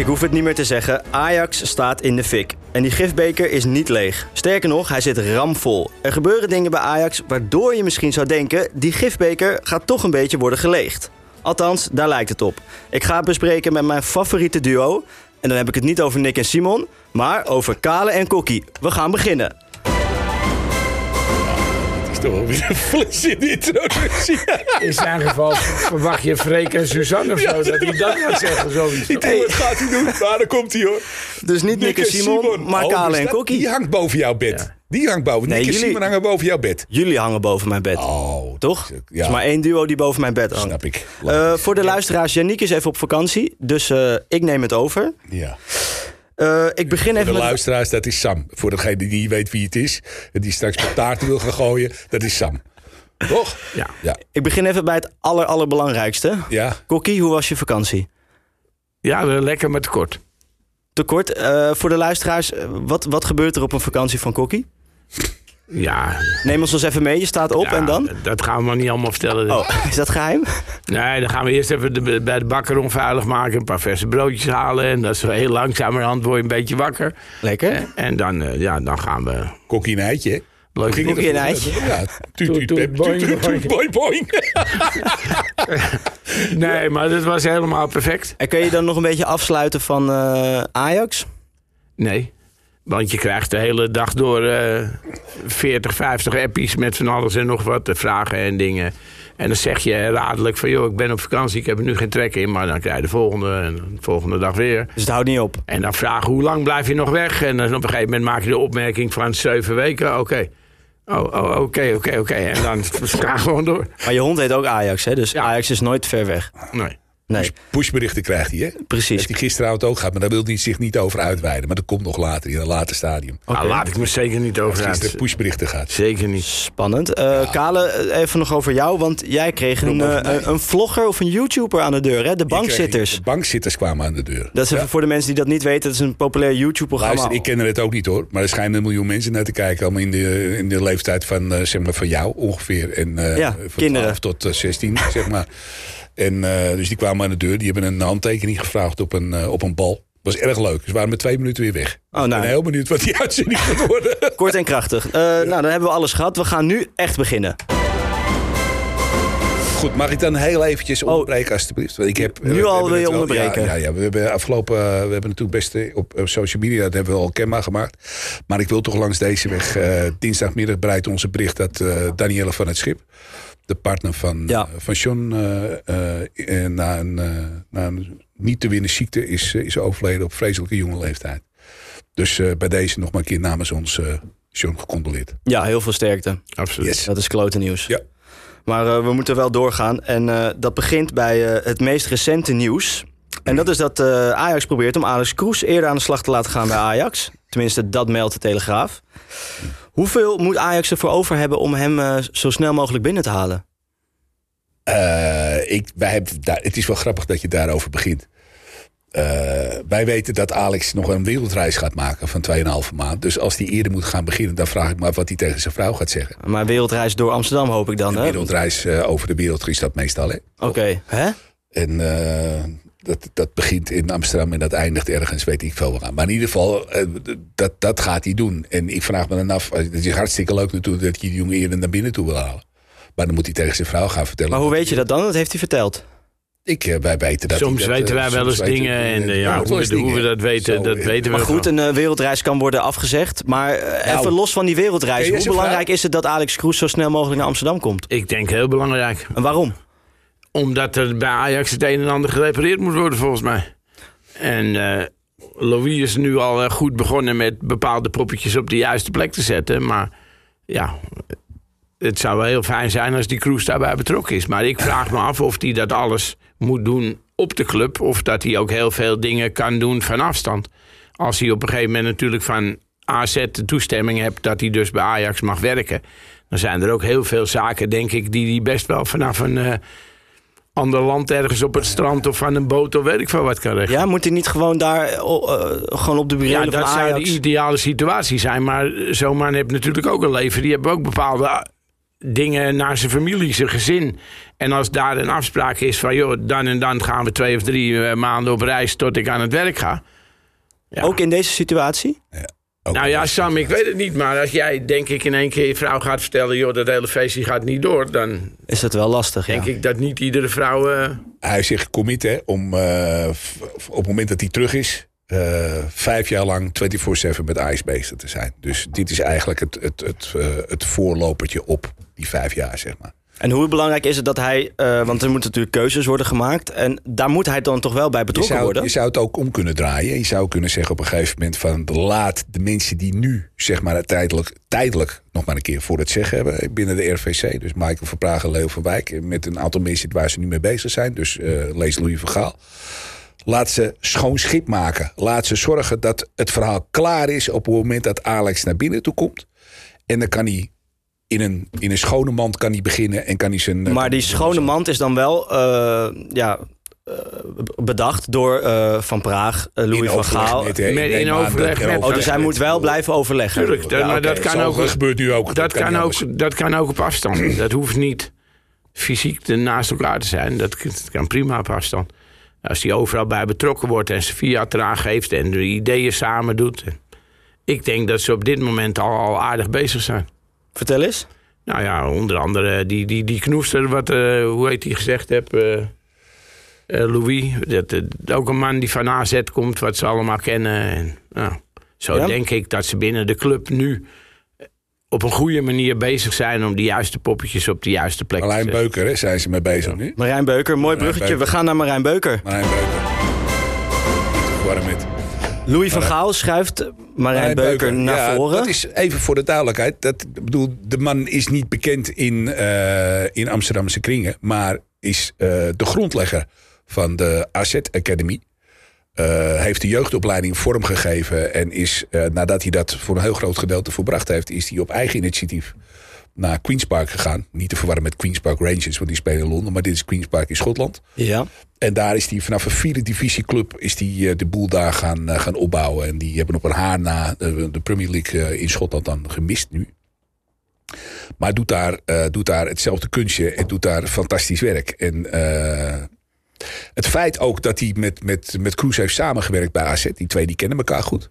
Ik hoef het niet meer te zeggen. Ajax staat in de fik. En die gifbeker is niet leeg. Sterker nog, hij zit ramvol. Er gebeuren dingen bij Ajax waardoor je misschien zou denken... die gifbeker gaat toch een beetje worden geleegd. Althans, daar lijkt het op. Ik ga het bespreken met mijn favoriete duo. En dan heb ik het niet over Nick en Simon, maar over Kale en Kokkie. We gaan beginnen. Toch wel weer een fles in de introductie. In zijn geval verwacht je Freek en Suzanne of zo, dat hij dat gaat zeggen. Zoiets. Ik denk, wat gaat hij doen? Maar daar komt hij hoor. Dus niet Nick, en Simon, maar Oh, Kale dus en Kokkie. Die hangt boven jouw bed. Die hangt boven. Nee, Nick en Simon hangen boven jouw bed. Jullie hangen boven mijn bed. Oh, Toch? dat Er is- is maar één duo die boven mijn bed hangt. Snap ik. Eh, voor de luisteraars, Yannick is even op vakantie. Dus eh, ik neem het over. ja. Eh, ik begin Voor even de met... luisteraars, dat is Sam. Voor degene die niet weet wie het is. En die straks met taart wil gaan gooien. Dat is Sam. Toch? Ja. Ja. Ik begin even bij het aller, allerbelangrijkste. Ja. Kokkie, hoe was je vakantie? Ja, wel lekker met tekort. Te kort, eh, voor de luisteraars, eh, wat, wat gebeurt er op een vakantie van Kokkie? Ja, Neem ons eens even mee, je staat op ja, en dan? Dat gaan we maar niet allemaal vertellen. Oh, is dat geheim? Nee, dan gaan we eerst even de, bij de bakker onveilig maken. Een paar verse broodjes halen. En dat is heel langzamerhand word je een beetje wakker. Lekker. En dan, eh, ja, dan gaan we... Kokkie en eitje, hè? Leuk. Ging Kokkie het en ervoor? eitje. Ja. Tuut, boing, boing. boing. Nee, maar dat was helemaal perfect. En kun je dan nog een beetje afsluiten van eh, Ajax? Nee. Want je krijgt de hele dag door eh 40, 50 appies met van alles en nog wat. Vragen en dingen. En dan zeg je radelijk van... joh, ik ben op vakantie, ik heb er nu geen trek in. Maar dan krijg je de volgende en de volgende dag weer. Dus het houdt niet op. En dan vragen hoe lang blijf je nog weg? En dan op een gegeven moment maak je de opmerking van zeven weken. Oké. Oh, oh, oké, oké, oké. En dan ga gewoon door. Maar je hond heet ook Ajax, hè? Dus Ja. Ajax is nooit ver weg. Nee. Nee, Pushberichten krijgt hij, hè? precies. Dat hij gisteravond ook gaat, maar daar wil hij zich niet over uitweiden. Maar dat komt nog later, in een later stadium. Nou, laat ik me zeker niet over uit. pushberichten gaat. Zeker niet. Spannend. Eh, Kale, eh, even nog over jou, want jij kreeg een, eh, een, een vlogger of een YouTuber aan de deur, hè? De bankzitters. De bankzitters kwamen aan de deur. Dat is even voor de mensen die dat niet weten, dat is een populair YouTube-programma. Ik ken het ook niet hoor. Maar er schijnen een miljoen mensen naar te kijken. Allemaal in de, in de leeftijd van, eh, zeg maar, van jou ongeveer. En, eh, Ja, van kinderen. 12 tot eh, 16, zeg maar. En eh, dus die kwamen aan de deur. Die hebben een handtekening gevraagd op een, eh, op een bal. was erg leuk. Ze waren met twee minuten weer weg. Oh, Ik nou. ben heel benieuwd wat die uitzending gaat worden. Kort en krachtig. Eh, Nou, dan hebben we alles gehad. We gaan nu echt beginnen. Goed, mag ik dan heel eventjes onderbreken alstublieft? Want ik heb, Oh. Nu we al wil je onderbreken? Ja, ja, ja, we hebben afgelopen, we hebben natuurlijk best op, op social media, dat hebben we al kenbaar gemaakt. Maar ik wil toch langs deze weg, dinsdagmiddag bereidt onze bericht dat Danielle van het Schip, de partner van, Ja. eh, van John, eh, eh, na, een, na een niet te winnen ziekte is, is overleden op vreselijke jonge leeftijd. Dus eh, bij deze nog maar een keer namens ons eh, John gecondoleerd. Ja, heel veel sterkte. Absoluut. Yes. Dat is klote nieuws. Ja. Maar eh, we moeten wel doorgaan. En eh, dat begint bij eh, het meest recente nieuws. En dat is dat eh, Ajax probeert om Alex Kroes eerder aan de slag te laten gaan bij Ajax. Tenminste, dat meldt de Telegraaf. Hoeveel moet Ajax ervoor over hebben om hem eh, zo snel mogelijk binnen te halen? Eh, ik, wij hebben daar, het is wel grappig dat je daarover begint. Eh, wij weten dat Alex nog een wereldreis gaat maken van 2,5 maand. Dus als hij eerder moet gaan beginnen, dan vraag ik me af wat hij tegen zijn vrouw gaat zeggen. Maar wereldreis door Amsterdam hoop ik dan, Een hè? wereldreis eh, over de wereld is dat meestal. Hè? Oké, hè? En dat, dat begint in Amsterdam en dat eindigt ergens, weet ik veel waar. Maar in ieder geval, eh, dat, dat gaat hij doen. En ik vraag me dan af, eh, het is hartstikke leuk natuurlijk dat je die jongen eerder naar binnen toe wil halen. Maar dan moet hij tegen zijn vrouw gaan vertellen. Maar hoe weet je dat dan? Dat heeft hij verteld. Ik, eh, wij weten dat Soms dat, weten wij wel eens dingen. En ja, hoe, we, hoe we dingen. dat weten, Zo, dat weten we Maar goed, wel. een wereldreis kan worden afgezegd. Maar Nou, even los van die wereldreis. Hoe belangrijk is het dat Alex Kroes zo snel mogelijk naar Amsterdam komt? Ik denk heel belangrijk. En waarom? Omdat er bij Ajax het een en ander gerepareerd moet worden, volgens mij. En eh Louis is nu al eh, goed begonnen met bepaalde poppetjes op de juiste plek te zetten. Maar ja, het zou wel heel fijn zijn als die Kroes daarbij betrokken is. Maar ik vraag me af of hij dat alles moet doen op de club. Of dat hij ook heel veel dingen kan doen van afstand. Als hij op een gegeven moment natuurlijk van AZ de toestemming hebt dat hij dus bij Ajax mag werken. Dan zijn er ook heel veel zaken, denk ik, die hij best wel vanaf een eh, ander land ergens op het strand of van een boot of weet ik veel wat kan regelen. Ja, moet hij niet gewoon daar eh, eh, gewoon op de Ja, burelen van dat zou de ideale situatie zijn. Maar zo'n man heeft natuurlijk ook een leven. Die hebben ook bepaalde dingen naar zijn familie, zijn gezin. En als daar een afspraak is van, joh, dan en dan gaan we twee of drie eh, maanden op reis tot ik aan het werk ga. Ja. Ook in deze situatie? Ook Nou ja, Sam, ik weet het niet, maar als jij denk ik in één keer je vrouw gaat vertellen, joh, dat hele feestje gaat niet door, dan Is dat wel lastig, ja. denk ik dat niet iedere vrouw. eh, Hij heeft zich commit hè, om eh, op het moment dat hij terug is... eh, vijf jaar lang 24-7 met bezig te zijn. Dus dit is eigenlijk het, het, het, eh, het voorlopertje op die vijf jaar, zeg maar. En hoe belangrijk is het dat hij... eh, want er moeten natuurlijk keuzes worden gemaakt. En daar moet hij dan toch wel bij Je betrokken zou, worden? je zou het ook om kunnen draaien. Je zou kunnen zeggen op een gegeven moment van... laat de mensen die nu zeg maar tijdelijk, tijdelijk nog maar een keer voor het zeggen hebben... binnen de RVC. Dus Michael Verpragen, Leo van Wijk... met een aantal mensen waar ze nu mee bezig zijn. Dus eh, lees Louis van Gaal. Laat ze schoon schip maken. Laat ze zorgen dat het verhaal klaar is... op het moment dat Alex naar binnen toe komt. En dan kan hij in een, in een schone mand kan hij beginnen... en kan hij zijn... eh, Maar die schone mand is dan wel eh, ja, eh, bedacht door eh, Van Praag, in Louis van Gaal. met, in overleg met- Oh, dus hij moet wel blijven overleggen. Tuurlijk, dat- maar oké, dat kan ook. gebeurt nu ook. Dat, kan ook, dat kan ook op afstand. dat hoeft niet fysiek naast elkaar te zijn. Dat kan prima op afstand. Als hij overal bij betrokken wordt en zijn fiat eraan geeft en de ideeën samen doet. Ik denk dat ze op dit moment al, al aardig bezig zijn. Vertel eens. Nou ja, onder andere die, die, die knoester, wat, eh, hoe heet die gezegd heb, eh, eh, Louis. Dat, ook een man die van AZ komt, wat ze allemaal kennen. En, nou, zo Ja. denk ik dat ze binnen de club nu op een goede manier bezig zijn om de juiste poppetjes op de juiste plek te Marlijn zetten. Beuker, hè, zijn ze mee bezig nu? Marijn Beuker, mooi bruggetje. Beuker. We gaan naar Marijn Beuker. Marlijn Beuker. Te verwarren met Louis van Gaal schuift Marijn Beuker naar ja, voren. Dat is even voor de duidelijkheid. Dat, bedoel, de man is niet bekend in, eh, in Amsterdamse kringen, maar is eh, de grondlegger van de AZ Academy. Eh, heeft de jeugdopleiding vormgegeven en is, nadat hij dat voor een heel groot gedeelte volbracht heeft, is hij op eigen initiatief naar Queen's Park gegaan. Niet te verwarren met Queen's Park Rangers, want die spelen in Londen, maar dit is Queen's Park in Schotland. Ja. En daar is hij vanaf een vierde divisieclub is die, eh, de boel daar gaan, eh, gaan opbouwen. En die hebben op een haar na eh, de Premier League in Schotland dan gemist nu. Maar doet daar, doet daar hetzelfde kunstje en doet daar fantastisch werk. En het feit ook dat hij met, met, met Kroes heeft samengewerkt bij AZ. Die twee die kennen elkaar goed.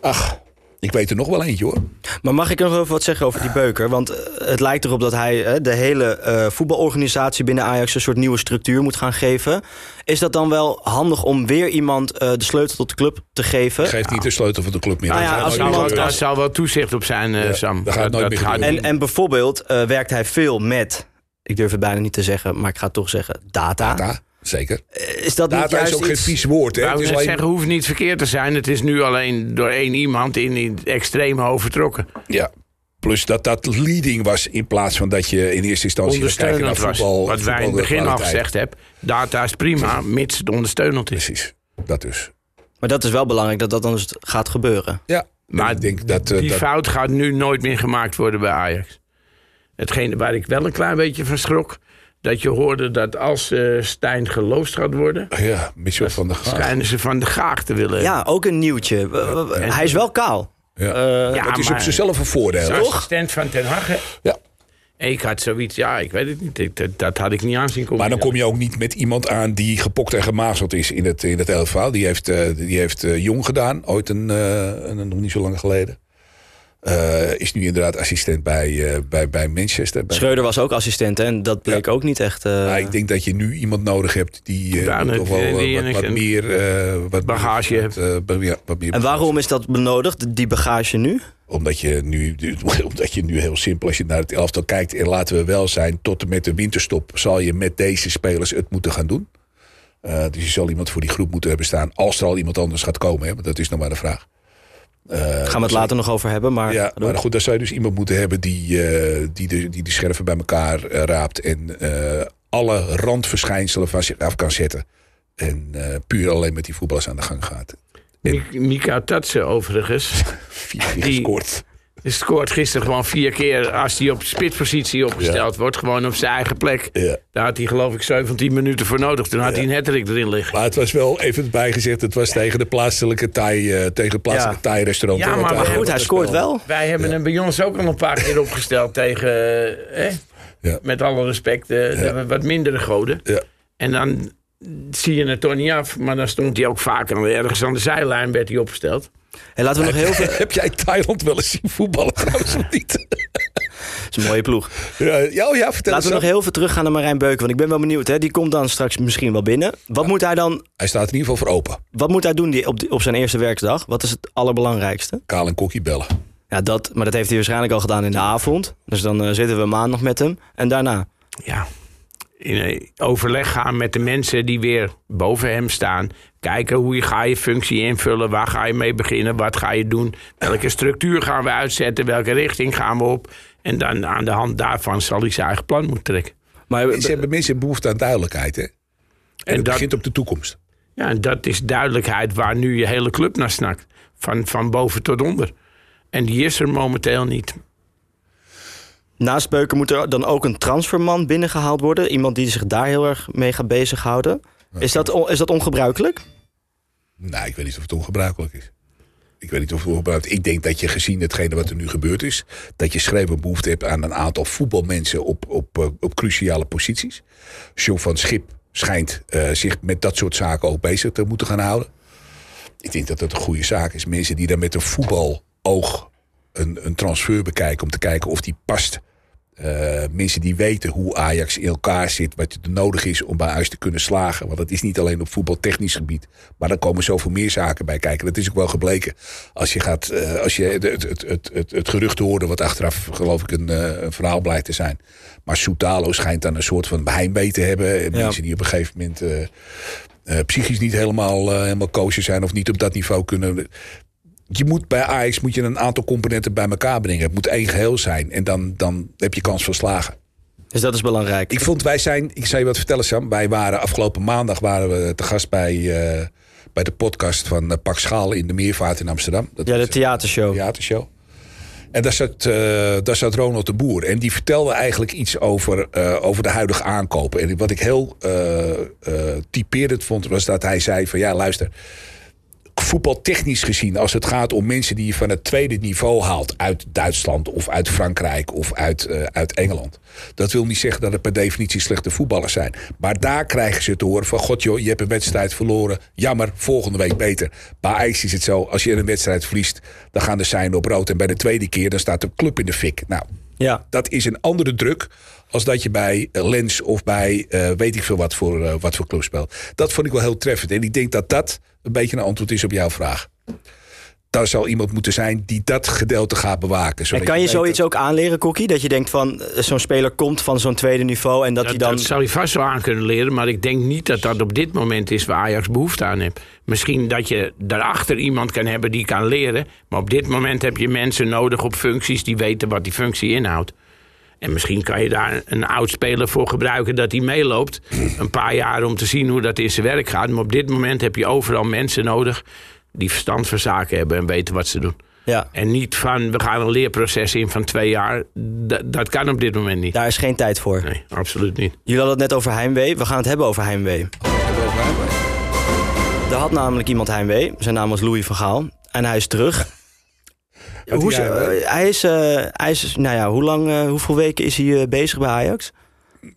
Ach, ik weet er nog wel eentje hoor. Maar mag ik nog even wat zeggen over die Beuker? Want eh, het lijkt erop dat hij eh, de hele eh, voetbalorganisatie binnen Ajax... een soort nieuwe structuur moet gaan geven. Is dat dan wel handig om weer iemand eh, de sleutel tot de club te geven? Geeft niet de sleutel van de club meer. Nou ja, gaat als iemand- daar zal wel toezicht op zijn, eh, Ja, Sam. dat gaat nooit meer gebeuren. En, en bijvoorbeeld eh, werkt hij veel met... Ik durf het bijna niet te zeggen, maar ik ga het toch zeggen... Data. Data, zeker. Eh, Is dat niet juist is ook geen iets- vies woord. Hè? Het is alleen- zeggen, hoeft niet verkeerd te zijn. Het is nu alleen door één iemand in in het extreme overtrokken. Ja. Plus dat dat leading was in plaats van dat je in eerste instantie gaat kijken naar Ondersteunend was. voetbal. Wat wij in het begin al gezegd hebben. Data is prima, mits het ondersteunend is. Precies, dat dus. Maar dat is wel belangrijk dat dat dan dus gaat gebeuren. Ja, Maar ik denk dat, eh, die dat fout gaat nu nooit meer gemaakt worden bij Ajax. Hetgene waar ik wel een klein beetje van schrok... dat je hoorde dat als eh Stijn geloosd gaat worden... ja, Michel van der Gaag. schijnen ze van de gaag te willen. Ja, ook een nieuwtje. Hij is wel kaal. Ja. Eh, Ja, het is op zichzelf een voordeel. Toch? assistent van Ten Hag. Ja. Ik had zoiets, ja, ik weet het niet. Ik- dat, dat had ik niet aanzien komen. Maar dan kom je ook niet met iemand aan die gepokt en gemazeld is in het, in het elftal. Die heeft, eh, die heeft eh, jong gedaan, ooit een, eh, een, nog niet zo lang geleden. Eh, is nu inderdaad assistent bij, eh, bij, bij Manchester. Bij, Schreuder was ook assistent hè, en dat bleek ook niet echt... eh, Maar ik denk dat je nu iemand nodig hebt die toch wel die wat, meer eh, wat bagage hebt. wat, eh, meer- en waarom is dat benodigd, die bagage nu? Omdat je, nu, omdat je nu heel simpel, als je naar het elftal kijkt... en laten we wel zijn, tot en met de winterstop... zal je met deze spelers het moeten gaan doen. Eh, dus je zal iemand voor die groep moeten hebben staan... als er al iemand anders gaat komen, hè, want dat is nog maar de vraag. Eh, Gaan we het later nog over hebben, maar... ja, maar goed, dan zou je dus iemand moeten hebben... die, eh, die, de, die de scherven bij elkaar eh, raapt... en eh, alle randverschijnselen van zich af kan zetten. En eh, puur alleen met die voetballers aan de gang gaat. Mi- Mika Tatsen overigens. Vier Die- gescoord. Dus scoort gisteren gewoon vier keer als hij op spitspositie opgesteld wordt. Gewoon op zijn eigen plek. Ja. Daar had hij geloof ik 17 minuten voor nodig. Toen had hij een hattrick erin liggen. Maar het was wel even bijgezegd, het was tegen de plaatselijke Thai, eh, tegen het plaatselijke Ja. Thai-restaurant. Ja, maar goed, hij scoort wel. Wij hebben hem bij ons ook al een paar keer opgesteld tegen, eh, hè? Ja. met alle respect, eh, de wat mindere goden. Ja. En dan zie je het toch niet af. Maar dan stond hij ook vaker ergens aan de zijlijn werd hij opgesteld. Hey, laten we nog heel veel... Heb jij Thailand wel eens zien voetballen trouwens of niet? Het is een mooie ploeg. ja, ja, oh ja, vertel Laten we nog heel veel teruggaan naar Marijn Beuken. Want ik ben wel benieuwd. Hè? Die komt dan straks misschien wel binnen. Wat moet hij dan Hij staat in ieder geval voor open. wat moet hij doen die, op, op zijn eerste werkdag? Wat is het allerbelangrijkste? Kaal en Kokkie bellen. Ja, dat, maar dat heeft hij waarschijnlijk al gedaan in de avond. Dus dan eh, zitten we maandag met hem. En daarna? Ja, in eh, overleg gaan met de mensen die weer boven hem staan. Kijken hoe je ga je functie invullen, waar ga je mee beginnen, wat ga je doen, welke structuur gaan we uitzetten, welke richting gaan we op. En dan aan de hand daarvan zal hij zijn eigen plan moeten trekken. Maar Ze hebben mensen behoefte aan duidelijkheid. Hè? En, dat- begint op de toekomst. Ja, en dat is duidelijkheid waar nu je hele club naar snakt. Van, van boven tot onder. En die is er momenteel niet. Naast Beuken moet er dan ook een transferman binnengehaald worden. Iemand die zich daar heel erg mee gaat bezighouden. Is dat, is dat ongebruikelijk? Nou, ik weet niet of het ongebruikelijk is. Ik weet niet of het ongebruikelijk is. Ik denk dat je gezien hetgene wat er nu gebeurd is... dat je schreeuwen behoefte hebt aan een aantal voetbalmensen op, op, eh, op cruciale posities. John van Schip schijnt eh, zich met dat soort zaken ook bezig te moeten gaan houden. Ik denk dat dat een goede zaak is. Mensen die dan met een voetbaloog een, een transfer bekijken... om te kijken of die past. Eh, mensen die weten hoe Ajax in elkaar zit, wat er nodig is om bij Ajax te kunnen slagen. Want het is niet alleen op voetbaltechnisch gebied, maar er komen zoveel meer zaken bij kijken. Dat is ook wel gebleken. Als je, gaat, eh, als je het, het, het, het, gerucht hoorde, wat achteraf geloof ik een, eh, een verhaal blijkt te zijn. Maar Soutalo schijnt dan een soort van heimwee te hebben. Ja. Mensen die op een gegeven moment psychisch niet helemaal, helemaal kosher zijn of niet op dat niveau kunnen je moet bij Ajax moet je een aantal componenten bij elkaar brengen. Het moet één geheel zijn. En dan, dan heb je kans van slagen. Dus dat is belangrijk. Ik vond, wij zijn, ik zal je wat vertellen Sam. Wij waren afgelopen maandag waren we te gast bij, eh, bij de podcast van eh, Pak Schaal in de Meervaart in Amsterdam. Dat ja, de theatershow. theatershow. En daar zat, eh, daar zat Ronald de Boer. En die vertelde eigenlijk iets over, over de huidige aankopen. En wat ik heel typerend vond, was dat hij zei van ja, luister voetbaltechnisch gezien, als het gaat om mensen die je van het tweede niveau haalt uit Duitsland of uit Frankrijk of uit, eh, uit Engeland. Dat wil niet zeggen dat het per definitie slechte voetballers zijn. Maar daar krijgen ze te horen van: God joh, je hebt een wedstrijd verloren. Jammer, volgende week beter. Bij Ajax is het zo: als je een wedstrijd verliest, dan gaan de seinen op rood. En bij de tweede keer, dan staat de club in de fik. Nou, Ja. dat is een andere druk als dat je bij eh, Lens of bij eh, weet ik veel wat voor, eh, wat voor club speelt. Dat vond ik wel heel treffend. En ik denk dat dat een beetje een antwoord is op jouw vraag. Daar zal iemand moeten zijn die dat gedeelte gaat bewaken. En kan je zoiets dat- ook aanleren, Kokkie? Dat je denkt van eh, zo'n speler komt van zo'n tweede niveau en dat, Dat, hij dan. dat zou je vast wel aan kunnen leren. Maar ik denk niet dat dat op dit moment is waar Ajax behoefte aan heeft. Misschien dat je daarachter iemand kan hebben die kan leren. Maar op dit moment heb je mensen nodig op functies die weten wat die functie inhoudt. En misschien kan je daar een oud speler voor gebruiken dat hij meeloopt. Een paar jaar om te zien hoe dat in zijn werk gaat. Maar op dit moment heb je overal mensen nodig die verstand van zaken hebben en weten wat ze doen. Ja, En niet van we gaan een leerproces in van twee jaar. Dat, dat kan op dit moment niet. daar is geen tijd voor. Nee, absoluut niet. Jullie hadden het net over heimwee. We gaan het hebben over heimwee. Er had namelijk iemand heimwee. Zijn naam was Louis van Gaal. En hij is terug. Hoe, eh, hij is, eh, hij is, nou ja, hoe lang, eh, hoeveel weken is hij eh, bezig bij Ajax?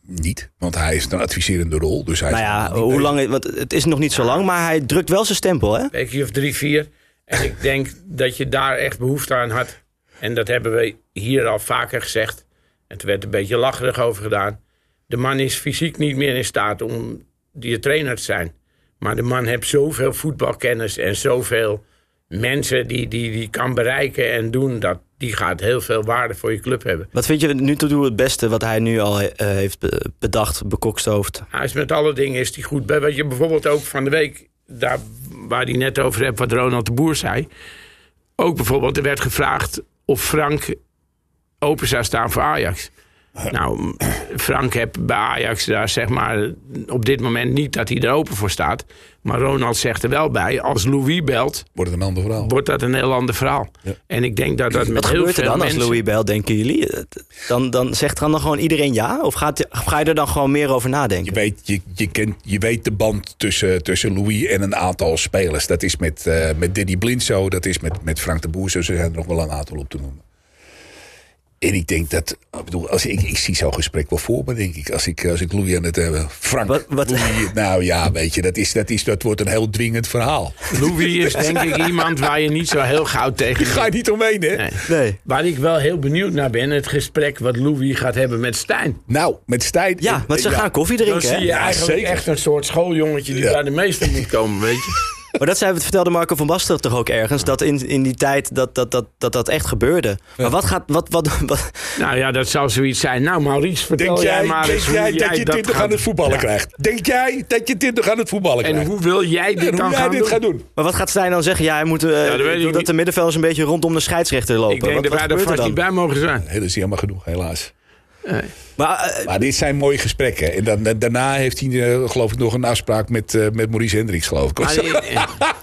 Niet, want hij is een adviserende rol. Dus hij Nou ja, hoe bezig. lang, want het is nog niet zo lang, maar hij drukt wel zijn stempel, hè? weekje of drie, vier. En ik denk dat je daar echt behoefte aan had. En dat hebben we hier al vaker gezegd. En er werd een beetje lacherig over gedaan. De man is fysiek niet meer in staat om die trainer te zijn. Maar de man heeft zoveel voetbalkennis en zoveel mensen die, die, die kan bereiken en doen. Dat die gaat heel veel waarde voor je club hebben. Wat vind je nu toe het beste wat hij nu al eh, heeft be- bedacht, bekokstoofd? Hij is met alle dingen is hij goed. bij. Wat je bijvoorbeeld ook van de week, daar waar hij net over hebt, wat Ronald de Boer zei. Ook bijvoorbeeld, er werd gevraagd of Frank open zou staan voor Ajax. Nou, Frank heb bij Ajax daar zeg maar op dit moment niet dat hij er open voor staat. Maar Ronald zegt er wel bij, als Louis belt, Wordt het een ander verhaal. wordt dat een heel ander verhaal. En ik denk dat dat met Wat heel gebeurt er dan mensen... als Louis belt, denken jullie? Dan, dan zegt dan, dan gewoon iedereen ja? Of, gaat, of ga je er dan gewoon meer over Je nadenken? weet, je, je, kent, je weet de band tussen, tussen Louis en een aantal spelers. Dat is met, eh met Danny Blind zo. Dat is met, met Frank de Boer zo. Er zijn er nog wel een aantal op te noemen. En ik denk dat... Ik, bedoel, als ik, ik zie zo'n gesprek wel voor me, denk ik. Als ik, als ik Louis aan het hebben... Frank, Wat- wat- Louis, nou ja, weet je, dat, is, dat, is, dat wordt een heel dwingend verhaal. Louis is denk ik iemand waar je niet zo heel gauw tegen... Je niet omheen, hè? Nee. Nee. Waar ik wel heel benieuwd naar ben, het gesprek wat Louis gaat hebben met Stijn. Nou, met Stijn... Ja, want ze ja. gaan koffie Dan drinken, zie hè? je Ja, eigenlijk zeker. echt een soort schooljongetje die Ja. bij de meester moet komen, weet je. Maar dat zei, vertelde Marco van Basten toch ook ergens. Dat in, in die tijd dat dat, dat, dat, dat echt gebeurde. Maar wat gaat... Wat, wat, wat, Nou ja, dat zal zoiets zijn. Nou Maurice, vertel Denk jij, maar denk eens hoe jij jij dat je dat 20 gaat- aan het voetballen Ja. krijgt? Denk jij dat je 20 aan het voetballen En krijgt? hoe wil jij dit En hoe dan jij gaan dit doen? gaat doen? maar wat gaat Stijn dan zeggen? Ja, hij moet, eh, dat dat de middenvelders een beetje rondom de scheidsrechter lopen. Ik denk wat, dat wij er vast niet bij mogen zijn. Nee, dat is jammer genoeg, helaas. Maar, eh, Maar dit zijn mooie gesprekken. En dan, dan- daarna heeft hij, eh, geloof ik, nog een afspraak met, eh, met Maurice Hendricks, geloof ik. Maar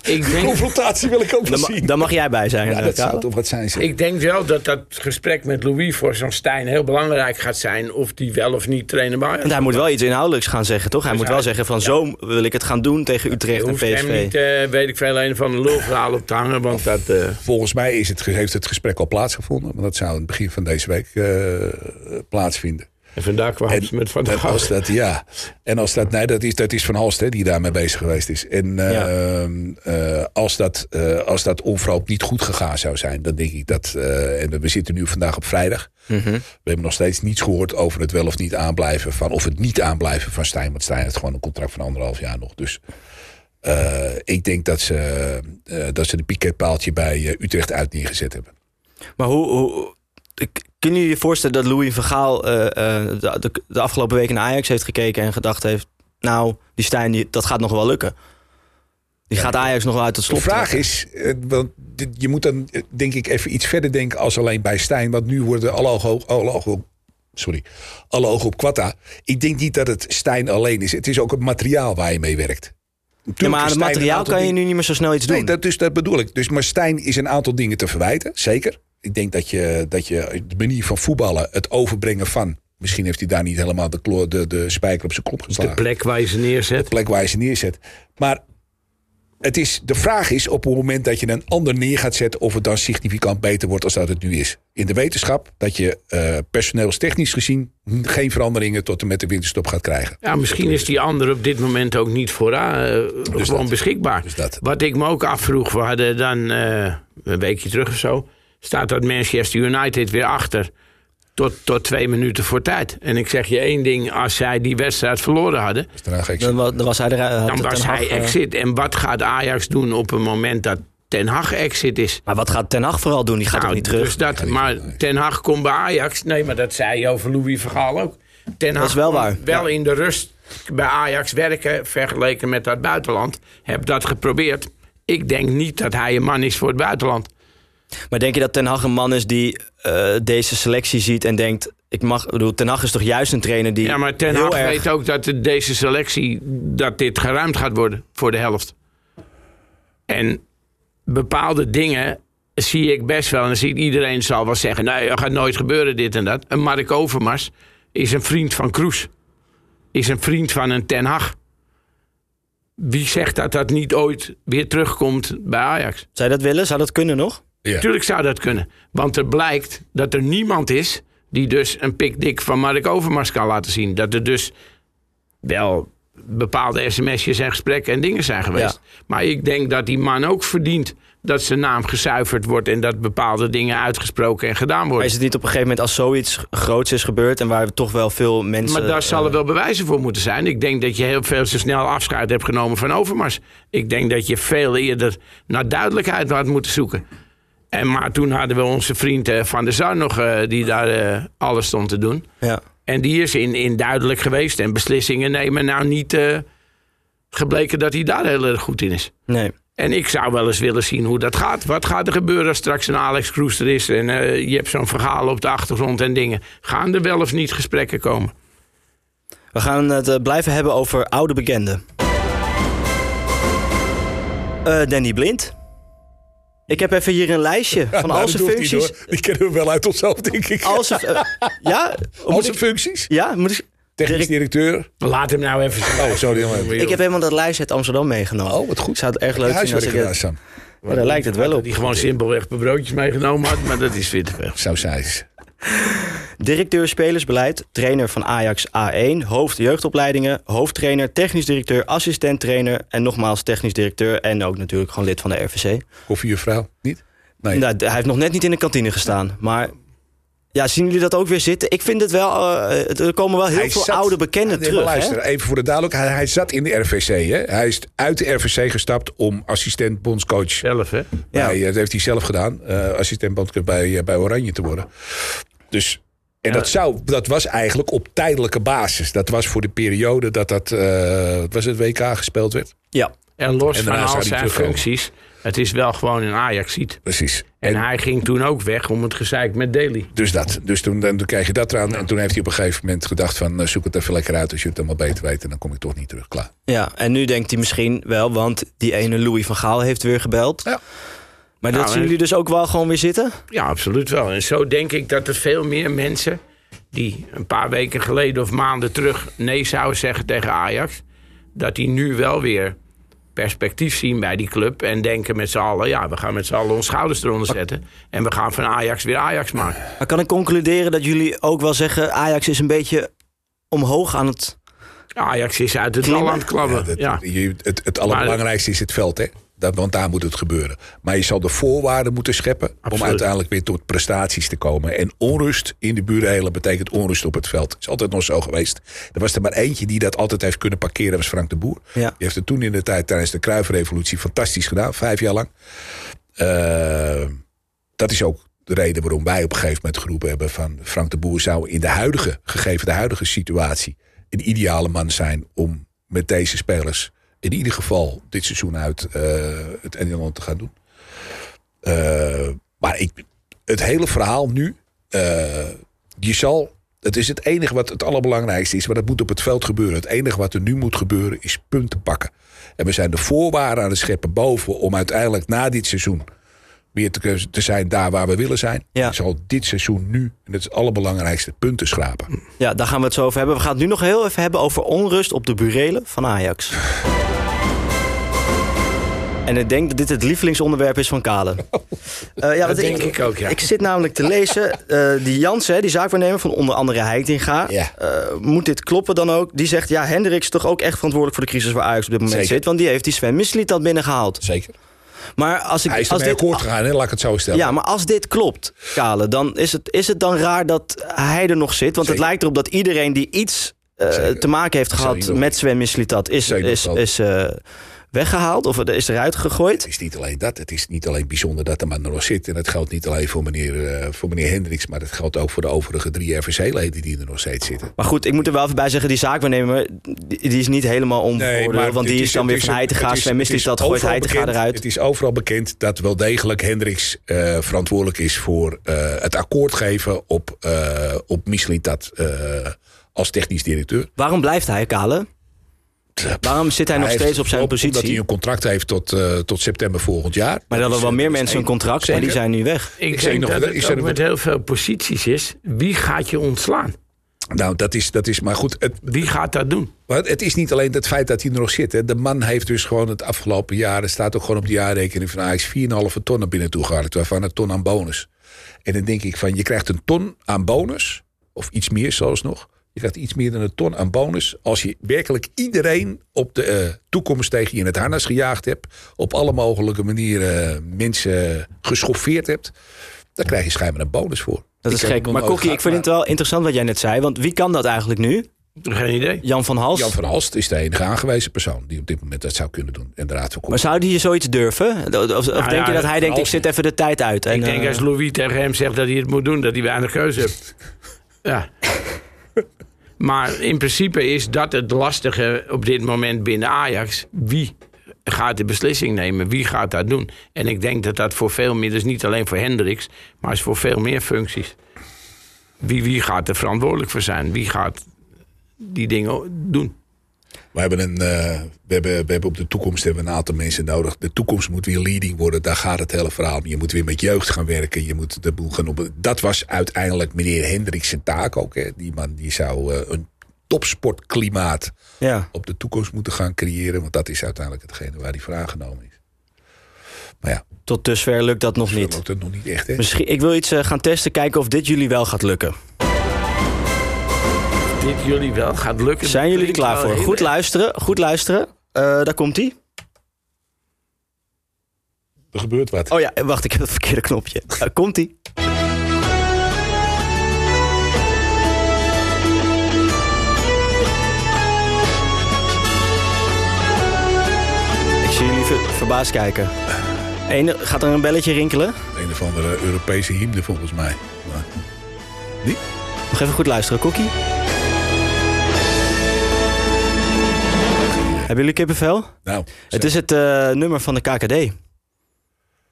ik, denk, confrontatie wil ik ook wel zien. dan mag jij bij zijn. ja, dat zou toch wat zijn. zeg. ik denk wel dat dat gesprek met Louis voor zo'n Stijn heel belangrijk gaat zijn. Of die wel of niet trainen bij Want hij moet wel iets inhoudelijks gaan zeggen, toch? Hij Dus moet wel hij- zeggen van zo wil ik het gaan doen tegen Utrecht en hoeft hem PSV. niet, weet ik veel, een van de lulverhaal op te hangen. Want dat... Volgens mij is het, heeft het gesprek al plaatsgevonden. Want dat zou in het begin van deze week eh, plaatsvinden. En vandaag kwam En, ze met Van der als dat, ja. En als dat, nee, dat is, dat is Van Halst hè, die daarmee bezig geweest is. En eh, eh, als, dat, eh, als dat onverhoopt niet goed gegaan zou zijn, dan denk ik dat. en we zitten nu vandaag op vrijdag. Mhm. We hebben nog steeds niets gehoord over het wel of niet aanblijven van. Of het niet aanblijven van Stijn. Want Stijn heeft gewoon een contract van anderhalf jaar nog. Dus ik denk dat ze, dat ze de piketpaaltje bij Utrecht uit neergezet hebben. Maar hoe, hoe kunnen jullie je voorstellen dat Louis van Gaal eh, eh, de, de, de afgelopen weken naar Ajax heeft gekeken en gedacht heeft... Nou, die Stijn, die, dat gaat nog wel lukken. Die gaat Ajax nog wel uit het De slot vraag trekken. is, eh, want dit- je moet dan denk ik even iets verder denken als alleen bij Stijn. Want nu worden alle ogen, alle ogen op, sorry, alle ogen op Quatta. Ik denk niet dat het Stijn alleen is. Het is ook het materiaal waar je mee werkt. Ja, maar aan het materiaal kan je nu niet meer zo snel iets doen. Nee, dat, dus dat bedoel ik. Dus, maar Stijn is een aantal dingen te verwijten, zeker. Ik denk dat je, dat je de manier van voetballen, het overbrengen van... Misschien heeft hij daar niet helemaal de, klo- de, de spijker op zijn kop De geslagen plek waar je ze neerzet. plek waar je ze neerzet. Maar het is, de vraag is op het moment dat je een ander neer gaat zetten... of het dan significant beter wordt als dat het nu is. In de wetenschap dat je eh personeelstechnisch gezien... geen veranderingen tot en met de winterstop gaat krijgen. Ja, misschien is die andere op dit moment ook niet vooraan eh, gewoon dat. beschikbaar. Dus dat. Wat ik me ook afvroeg, we hadden dan eh, een weekje terug of zo... staat dat Manchester United weer achter tot, tot twee minuten voor tijd. En ik zeg je één ding, als zij die wedstrijd verloren hadden... Dan, wa- dan was hij er. had dan was Hag, hij eh, exit. En wat gaat Ajax doen op een moment dat Ten Hag exit is? Maar wat gaat Ten Hag vooral doen? Die gaat Nou, toch niet terug? Dus dat, maar. Ten Hag komt bij Ajax. Nee, maar dat zei je over Louis Vergaal ook. Ten Hag is wel kon waar. Wel in de rust bij Ajax werken, vergeleken met dat buitenland. Heb dat geprobeerd. Ik denk niet dat hij een man is voor het buitenland. Maar denk je dat Ten Hag een man is die eh, deze selectie ziet en denkt... Ik mag, ik bedoel, Ten Hag is toch juist een trainer die Ja, maar Ten Hag erg... weet ook dat de- deze selectie... dat dit geruimd gaat worden voor de helft. En bepaalde dingen zie ik best wel. En dan ziet iedereen zal wel zeggen... nee, dat gaat nooit gebeuren, dit en dat. Een Mark Overmars is een vriend van Kroes. Is een vriend van een Ten Hag. Wie zegt dat dat niet ooit weer terugkomt bij Ajax? Zou je dat willen? Zou dat kunnen nog? Ja. Tuurlijk zou dat kunnen. Want er blijkt dat er niemand is die dus een pikdik van Mark Overmars kan laten zien. Dat er dus wel bepaalde sms'jes en gesprekken en dingen zijn geweest. Ja. Maar ik denk dat die man ook verdient dat zijn naam gezuiverd wordt... en dat bepaalde dingen uitgesproken en gedaan Maar worden. is het niet op een gegeven moment als zoiets groots is gebeurd... en waar toch wel veel mensen... Maar daar zal er eh, wel bewijzen voor moeten zijn. Ik denk dat je heel veel te snel afscheid hebt genomen van Overmars. Ik denk dat je veel eerder naar duidelijkheid had moeten zoeken. En, maar toen hadden we onze vriend eh, Van der Sar nog, eh, die daar eh, alles stond te doen. Ja. En die is in, in duidelijk geweest en beslissingen nemen. Nou niet gebleken dat hij daar heel erg goed in is. Nee. En ik zou wel eens willen zien hoe dat gaat. Wat gaat er gebeuren als straks een Alex Kroes er is... en je hebt zo'n verhaal op de achtergrond en dingen. Gaan er wel of niet gesprekken komen? We gaan het blijven hebben over oude bekenden. Danny Blind. Ik heb even hier een lijstje van Nou, al zijn niet, functies. Die kennen we wel uit onszelf, denk ik. Al zijn, eh, ja, Al zijn functies. ja, moet ik, Technisch directeur. Laat hem nou even. Oh, sorry. jongen. ik heb helemaal dat lijstje uit Amsterdam meegenomen. Oh, wat goed. Ik zou het erg leuk vinden als ik gedaan. Sam. Ja, daar lijkt het wel op. Die gewoon simpelweg een broodjes meegenomen had, maar dat is weer te veel. Zo zei ze. Directeur spelersbeleid, trainer van Ajax A1, hoofd jeugdopleidingen, hoofdtrainer, technisch directeur, assistent trainer en nogmaals technisch directeur en ook natuurlijk gewoon lid van de RVC. Koffiejuffrouw, niet? Nee. Nou, hij heeft nog net niet in de kantine gestaan, maar ja, zien jullie dat ook weer zitten? Ik vind het wel, eh, er komen wel heel Hij veel zat- oude bekenden Ja, nee, maar terug. Luister, hè? even voor de duidelijkheid. Hij, hij zat in de RVC. Hè? Hij is uit de RVC gestapt om assistent bondscoach. Zelf, hè? Ja. Bij, eh, dat heeft hij zelf gedaan. eh, assistent bondscoach bij, bij Oranje te worden. Dus, en Ja. dat, zou, dat was eigenlijk op tijdelijke basis. Dat was voor de periode dat dat eh, wat was het WK gespeeld werd. Ja, En los En van al zijn functies, het is wel gewoon een Ajax-ziet. Precies. En, En, hij ging toen ook weg om het gezeik met Daly. dus dat. Dus toen, dan, toen kreeg je dat eraan. En toen heeft hij op een gegeven moment gedacht van... eh, zoek het even lekker uit. Als je het allemaal beter weet. En dan kom ik toch niet terug. Klaar. ja, en nu denkt hij misschien wel, want die ene Louis van Gaal heeft weer gebeld. Ja. Maar dat Nou, zien en- jullie dus ook wel gewoon weer zitten? Ja, absoluut wel. En zo denk ik dat er veel meer mensen die een paar weken geleden of maanden terug nee zouden zeggen tegen Ajax, dat die nu wel weer perspectief zien bij die club en denken met z'n allen, ja, we gaan met z'n allen onze schouders eronder zetten en we gaan van Ajax weer Ajax maken. Maar kan ik concluderen dat jullie ook wel zeggen, Ajax is een beetje omhoog aan het... Ajax is uit het Klimmen? dal aan het klabben. Ja, dat- Ja, je- het, het allerbelangrijkste is het veld, hè? Dat, want daar moet het gebeuren. Maar je zal de voorwaarden moeten scheppen om uiteindelijk weer tot prestaties te komen. En onrust in de buurhelen betekent onrust op het veld. Dat is altijd nog zo geweest. Er was er maar eentje die dat altijd heeft kunnen parkeren, dat was Frank de Boer. Ja. Die heeft het toen in de tijd tijdens de Kruifrevolutie fantastisch gedaan, vijf jaar lang. Eh, dat is ook de reden waarom wij op een gegeven moment geroepen hebben van Frank de Boer zou in de huidige, gegeven de huidige situatie, een ideale man zijn om met deze spelers in ieder geval dit seizoen uit eh, het Engeland te gaan doen. Eh, maar ik, het hele verhaal nu, eh, je zal, het is het enige wat het allerbelangrijkste is, maar dat moet op het veld gebeuren. Het enige wat er nu moet gebeuren is punten pakken. En we zijn de voorwaarden aan het scheppen boven om uiteindelijk na dit seizoen weer te, te zijn daar waar we willen zijn. Ja. Je zal dit seizoen nu, en dat is het allerbelangrijkste, punten schrapen. Ja, daar gaan we het zo over hebben. We gaan het nu nog heel even hebben over onrust op de burelen van Ajax. En ik denk dat dit het lievelingsonderwerp is van Kale. Eh, ja, dat denk ik ook, ja. Ik zit namelijk te lezen. eh, die Jansen, die zaakwaarnemer van onder andere Heitinga. Ja. eh, moet dit kloppen dan ook? Die zegt, ja, Hendrik is toch ook echt verantwoordelijk voor de crisis waar Ajax op dit moment Zeker. zit. Want die heeft die Sven Misliet al binnengehaald. Zeker. Maar als ik, Hij is als dit, akkoord gegaan, hè? laat ik het zo stellen. ja, maar als dit klopt, Kale, dan is het, is het dan raar dat hij er nog zit? Want het lijkt erop dat iedereen die iets te maken heeft gehad met Sven Mislitat is, Zeker is, is eh, weggehaald of is eruit gegooid. Het is niet alleen dat. Het is niet alleen bijzonder dat de man er nog zit. En dat geldt niet alleen voor meneer, eh, voor meneer Hendricks. Maar dat geldt ook voor de overige drie RVC-leden die er nog steeds zitten. Maar goed, ik moet er wel even bij zeggen, die zaakwaarnemer die, die is niet helemaal onbevoordeeld. Want het die is dan het weer van Heitinga, is- Sven is Mislitat gooit Heitinga eruit. Het is overal bekend dat wel degelijk Hendricks eh, verantwoordelijk is voor eh, het akkoord geven op, op Mislitat eh, als technisch directeur. Waarom blijft hij, Kale? Waarom zit hij nog steeds op zijn Omdat hij positie? een contract heeft tot, eh, tot september volgend jaar. Maar er hadden wel meer mensen een contract, maar die zijn nu weg. Ik, Ik zeg denk nog- dat ik het zeg ook nog- met heel veel posities is. Wie gaat je ontslaan? Nou, dat is, dat is maar goed. Het, Wie gaat dat doen? Maar het is niet alleen het feit dat hij er nog zit. Hè. De man heeft dus gewoon het afgelopen jaar... er staat ook gewoon op de jaarrekening van Ajax... 4,5 ton naar binnen toe gehaald. Waarvan een ton aan bonus. En dan denk ik van, je krijgt een ton aan bonus. Of iets meer zelfs nog. Je krijgt iets meer dan een ton aan bonus... als je werkelijk iedereen op de eh, toekomst tegen je in het harnas gejaagd hebt. Op alle mogelijke manieren eh, mensen geschoffeerd hebt. Dan krijg je schijnbaar een bonus voor. Dat is gek. Maar Kokkie, ik vind het wel interessant wat jij net zei. Want wie kan dat eigenlijk nu? Geen idee. Jan van Hals? Jan van Halst is de enige aangewezen persoon... die op dit moment dat zou kunnen doen. En de Raad van Maar zou die zoiets durven? Of, of denk ja, je dat hij denkt, ik zit even de tijd uit? En, ik denk eh, als Louis tegen hem zegt dat hij het moet doen, dat hij weinig keuze heeft. ja. Maar in principe is dat het lastige op dit moment binnen Ajax. Wie gaat de beslissing nemen. Wie gaat dat doen? En ik denk dat dat voor veel meer, dus niet alleen voor Hendricks, maar is voor veel meer functies. Wie, wie gaat er verantwoordelijk voor zijn? Wie gaat die dingen doen? We hebben, een, eh, we, hebben, we hebben op de toekomst hebben een aantal mensen nodig. De toekomst moet weer leading worden. Daar gaat het hele verhaal om. Je moet weer met jeugd gaan werken. Je moet de boel gaan op. Dat was uiteindelijk meneer Hendricks zijn taak ook. Hè. Die man die zou eh, een topsportklimaat Ja. op de toekomst moeten gaan creëren. Want dat is uiteindelijk hetgene waar hij voor aangenomen is. Maar ja, Tot dusver lukt dat nog niet. nog niet echt. Hè? Misschien, ik wil iets eh, gaan testen, kijken of dit jullie wel gaat lukken. Dit jullie wel gaat lukken. Zijn jullie er klaar voor? Goed luisteren, goed luisteren. Eh, daar komt ie. Er gebeurt wat. Oh ja, wacht, ik heb het verkeerde knopje. Eh, komt ie. Ik zie jullie ver- verbaasd kijken. Eén, gaat er een belletje rinkelen? Een of andere Europese hymne volgens mij. Maar Nog even goed luisteren, Kokkie. Hebben jullie kippenvel? nou, Het is het eh, nummer van de KKD.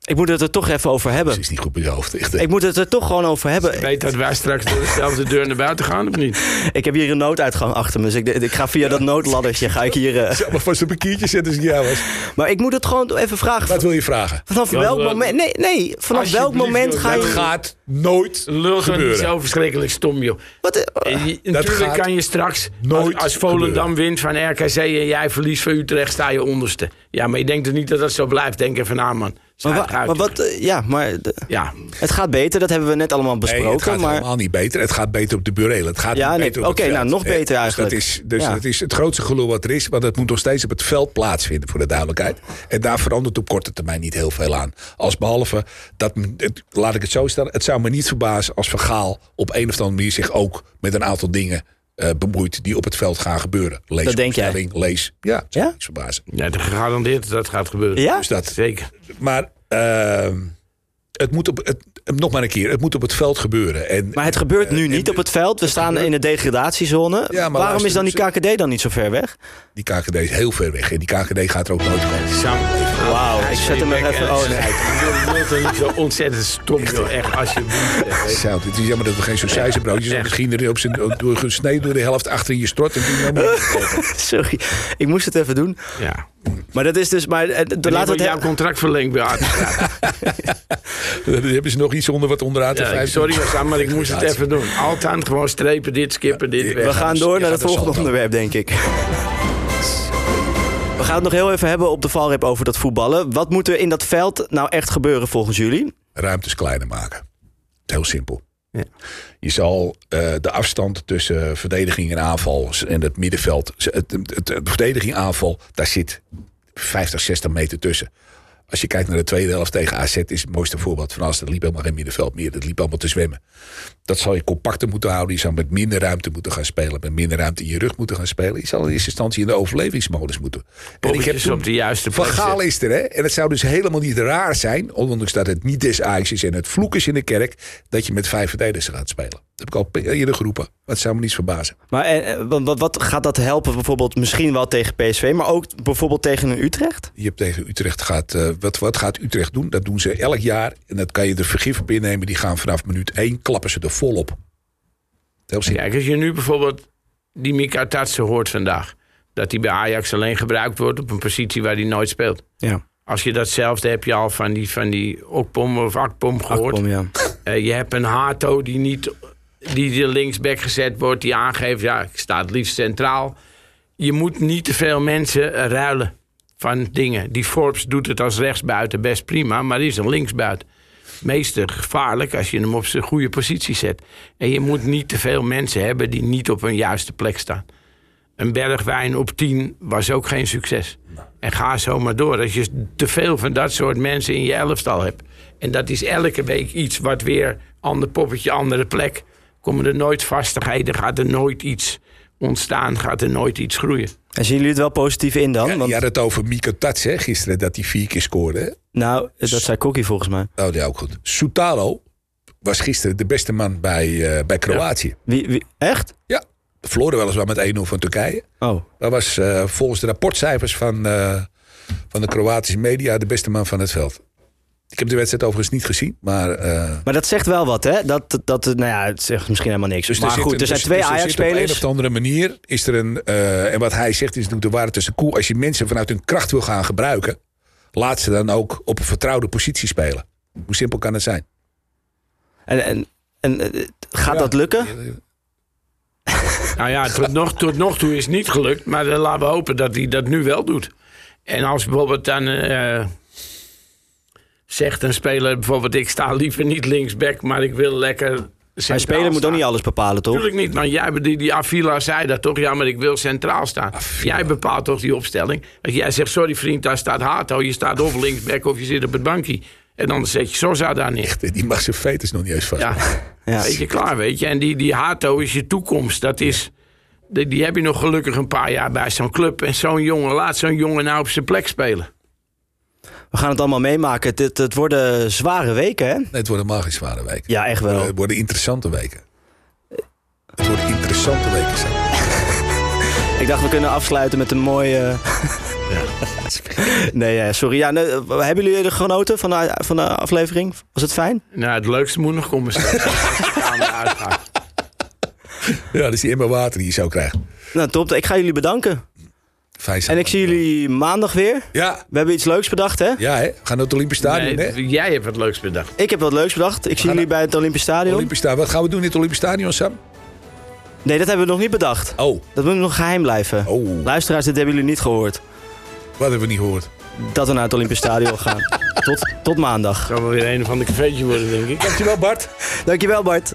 Ik moet het er toch even over het hebben. is niet goed bij je hoofd. Echt? Ik moet het er toch gewoon over hebben. Weet dat wij straks door dezelfde deur naar buiten gaan of niet? Ik heb hier een nooduitgang achter me. Dus ik, ik ga via dat noodladdertje ga ik hier. eh, Zou maar vast op een kiertje zetten als ik jou was. maar ik moet het gewoon even vragen. Wat wil je vragen? Vanaf welk eh, moment. Nee, nee. Vanaf welk moment ga Dat je. gaat nooit Lul gebeuren. zo verschrikkelijk stom, joh. Wat, eh, En je- natuurlijk kan je straks, nooit als, als Volendam wint van RKC en jij verliest van Utrecht, sta je onderste. Ja, maar je denkt er niet dat dat zo blijft. Denk even na, man. Maar, wa- wat. eh, ja, maar. de- Ja, het gaat beter. Dat hebben we net allemaal Nee, besproken. het gaat maar. helemaal niet beter. Het gaat beter op de burelen. Het gaat Ja, niet nee, beter op oké, nou, nog Eh, beter eigenlijk. Dus, dat is, dus Ja. dat is het grootste gelul wat er is. Want het moet nog steeds op het veld plaatsvinden, voor de duidelijkheid. En daar verandert op korte termijn niet heel veel aan. Als behalve, dat, het, laat ik het zo stellen. Het zou me niet verbazen als Vergaal op een of andere manier zich ook met een aantal dingen eh, bemoeit die op het veld gaan gebeuren. Lees Dat denk jij? lees. Ja, het zou Ja? verbazen. ja gegarandeerd dat dat gaat gebeuren. Ja? Dus dat, Zeker. Maar ehm, het moet op, het, nog maar een keer, het moet op het veld gebeuren. En, Maar het gebeurt nu eh, niet en op het veld. We staan in de degradatiezone. Ja, maar Waarom is dan die KKD dan niet zo ver weg? Die KKD is heel ver weg. En die KKD gaat er ook nooit komen. Wauw, ik zet hem er even. Oh, nee. Je wilt er niet zo ontzettend stom, joh. Echt, alsjeblieft. echt. Zo, het is jammer dat we geen sausijzenbroodjes hebben. Misschien er op zijn, door, gesneden door de helft achter in je strot. En toen dan Sorry, ik moest het even doen. Ja. Maar dat is dus. Maar, eh, de- Laat jouw contract verlengd bij. Dan hebben ze nog iets onder wat onderaan te Ja, vijf. sorry Sam, maar ik moest het even doen. Altijd gewoon strepen, dit skippen, dit weg. We gaan door je naar het volgende onderwerp, denk ik. We gaan het nog heel even hebben op de valreep over dat voetballen. Wat moet er in dat veld nou echt gebeuren volgens jullie? Ruimtes kleiner maken. Heel simpel. Je zal eh, de afstand tussen verdediging en aanval en het middenveld. Het, het verdediging aanval, daar zit 50, 60 meter tussen. Als je kijkt naar de tweede helft tegen AZ is het mooiste voorbeeld van als. Er liep helemaal geen middenveld meer. Dat liep allemaal te zwemmen. Dat zal je compacter moeten houden. Je zou met minder ruimte moeten gaan spelen. Met minder ruimte in je rug moeten gaan spelen. Je zal in eerste instantie in de overlevingsmodus moeten. Poppetjes toen- op de juiste Van plek Gaal zetten. is er, hè? En het zou dus helemaal niet raar zijn, ondanks dat het niet des is en het vloek is in de kerk, dat je met vijf verdedigers gaat spelen. Dat heb ik al eerder geroepen. Dat zou me niet verbazen. Maar eh, eh, wat, wat gaat dat helpen bijvoorbeeld misschien wel tegen PSV, maar ook bijvoorbeeld tegen een Utrecht? Je hebt tegen Utrecht gaat. eh, wat, wat gaat Utrecht doen? Dat doen ze elk jaar. En dat kan je er vergif op innemen. Die gaan vanaf minuut één klappen ze er volop. Kijk, als je nu bijvoorbeeld die Mika Tatsen hoort vandaag. Dat hij bij Ajax alleen gebruikt wordt op een positie waar hij nooit speelt. Ja, Als je datzelfde heb je al van die, van die Okpom of Akpom gehoord. Akpom, ja. Je hebt een Hato die niet die de linksback gezet wordt, die aangeeft, ja, ik sta het liefst centraal. Je moet niet te veel mensen ruilen van dingen. Die Forbes doet het als rechtsbuiten best prima, maar die is een linksbuiten. Meeste gevaarlijk als je hem op zijn goede positie zet. En je moet niet te veel mensen hebben die niet op hun juiste plek staan. Een bergwijn op 10 was ook geen succes. En ga zo maar door. Als je te veel van dat soort mensen in je elftal hebt. En dat is elke week iets wat weer ander poppetje, andere plek. Komen er nooit vastigheden, gaat er nooit iets ontstaan, gaat er nooit iets groeien. En zien jullie het wel positief in dan? Ja, Want, je had het over Mika Tats hè, gisteren, dat hij vier keer scoorde. hè? nou, dat zei Kokkie volgens mij. Nou, ja, ook goed. Soutalo was gisteren de beste man bij, eh, bij Kroatië. Wie, wie, echt? Ja. Verloren weliswaar met 1-0 van Turkije. Oh, Dat was eh, volgens de rapportcijfers van, eh, van de Kroatische media de beste man van het veld. Ik heb de wedstrijd overigens niet gezien, maar... eh, Maar dat zegt wel wat, hè? Dat, dat, nou ja, het zegt misschien helemaal niks. Dus maar goed, er zijn dus- twee dus zit Op een Ajax-spelers. of andere manier is er een. eh, en wat hij zegt is natuurlijk de waarheid tussen koe. Als je mensen vanuit hun kracht wil gaan gebruiken. laat ze dan ook op een vertrouwde positie spelen. Hoe simpel kan het zijn? En, en, en eh, gaat Ja. dat lukken? Nou ja, tot nog, tot nog toe is het niet gelukt. Maar dan laten we hopen dat hij dat nu wel doet. En als bijvoorbeeld dan eh, zegt een speler... bijvoorbeeld ik sta liever niet linksback... maar ik wil lekker Maar speler moet ook niet alles bepalen, toch? Tuurlijk niet, maar jij, die, die Avila zei dat toch? Ja, maar ik wil centraal staan. Jij bepaalt toch die opstelling? Als jij zegt, sorry vriend, daar staat Hato. Je staat of linksback of je zit op het bankje. En dan zet je Sosa daar neer. Die mag zijn fetus nog niet eens vast. Ja, Ja. weet je, klaar, weet je. En die, die Hato is je toekomst. Dat is, die, die heb je nog gelukkig een paar jaar bij zo'n club. En zo'n jongen, laat zo'n jongen nou op zijn plek spelen. We gaan het allemaal meemaken. Het, het, worden zware weken, hè? Nee, het worden geen zware weken. Ja, echt wel. Het worden interessante weken. Het worden interessante weken. Sam. Ik dacht, we kunnen afsluiten met een mooie... nee, ja, sorry. Ja, nee, hebben jullie er genoten van de, van de aflevering? Was het fijn? Nou, het leukste moet nog komen straks. Ja, dat is die emmer water die je zou krijgen. Nou, top. Ik ga jullie bedanken. Fijn En ik zie jullie maandag weer. Ja, We hebben iets leuks bedacht, hè? ja hè? We gaan naar het Olympisch Stadion, Nee, hè? jij hebt het leukst bedacht. Ik heb wat leuks bedacht. Ik zie jullie bij het Olympisch Stadion. Olympisch Stadion. Wat gaan we doen in het Olympisch Stadion, Sam? Nee, dat hebben we nog niet bedacht. Oh, Dat moet nog geheim blijven. oh. Luisteraars, dit hebben jullie niet gehoord. Wat hebben we niet gehoord? Dat we naar het Olympisch Stadion gaan. Tot, tot maandag. Zou wel weer een of ander cafeetje worden, denk ik. Dankjewel, Bart. Dankjewel, Bart.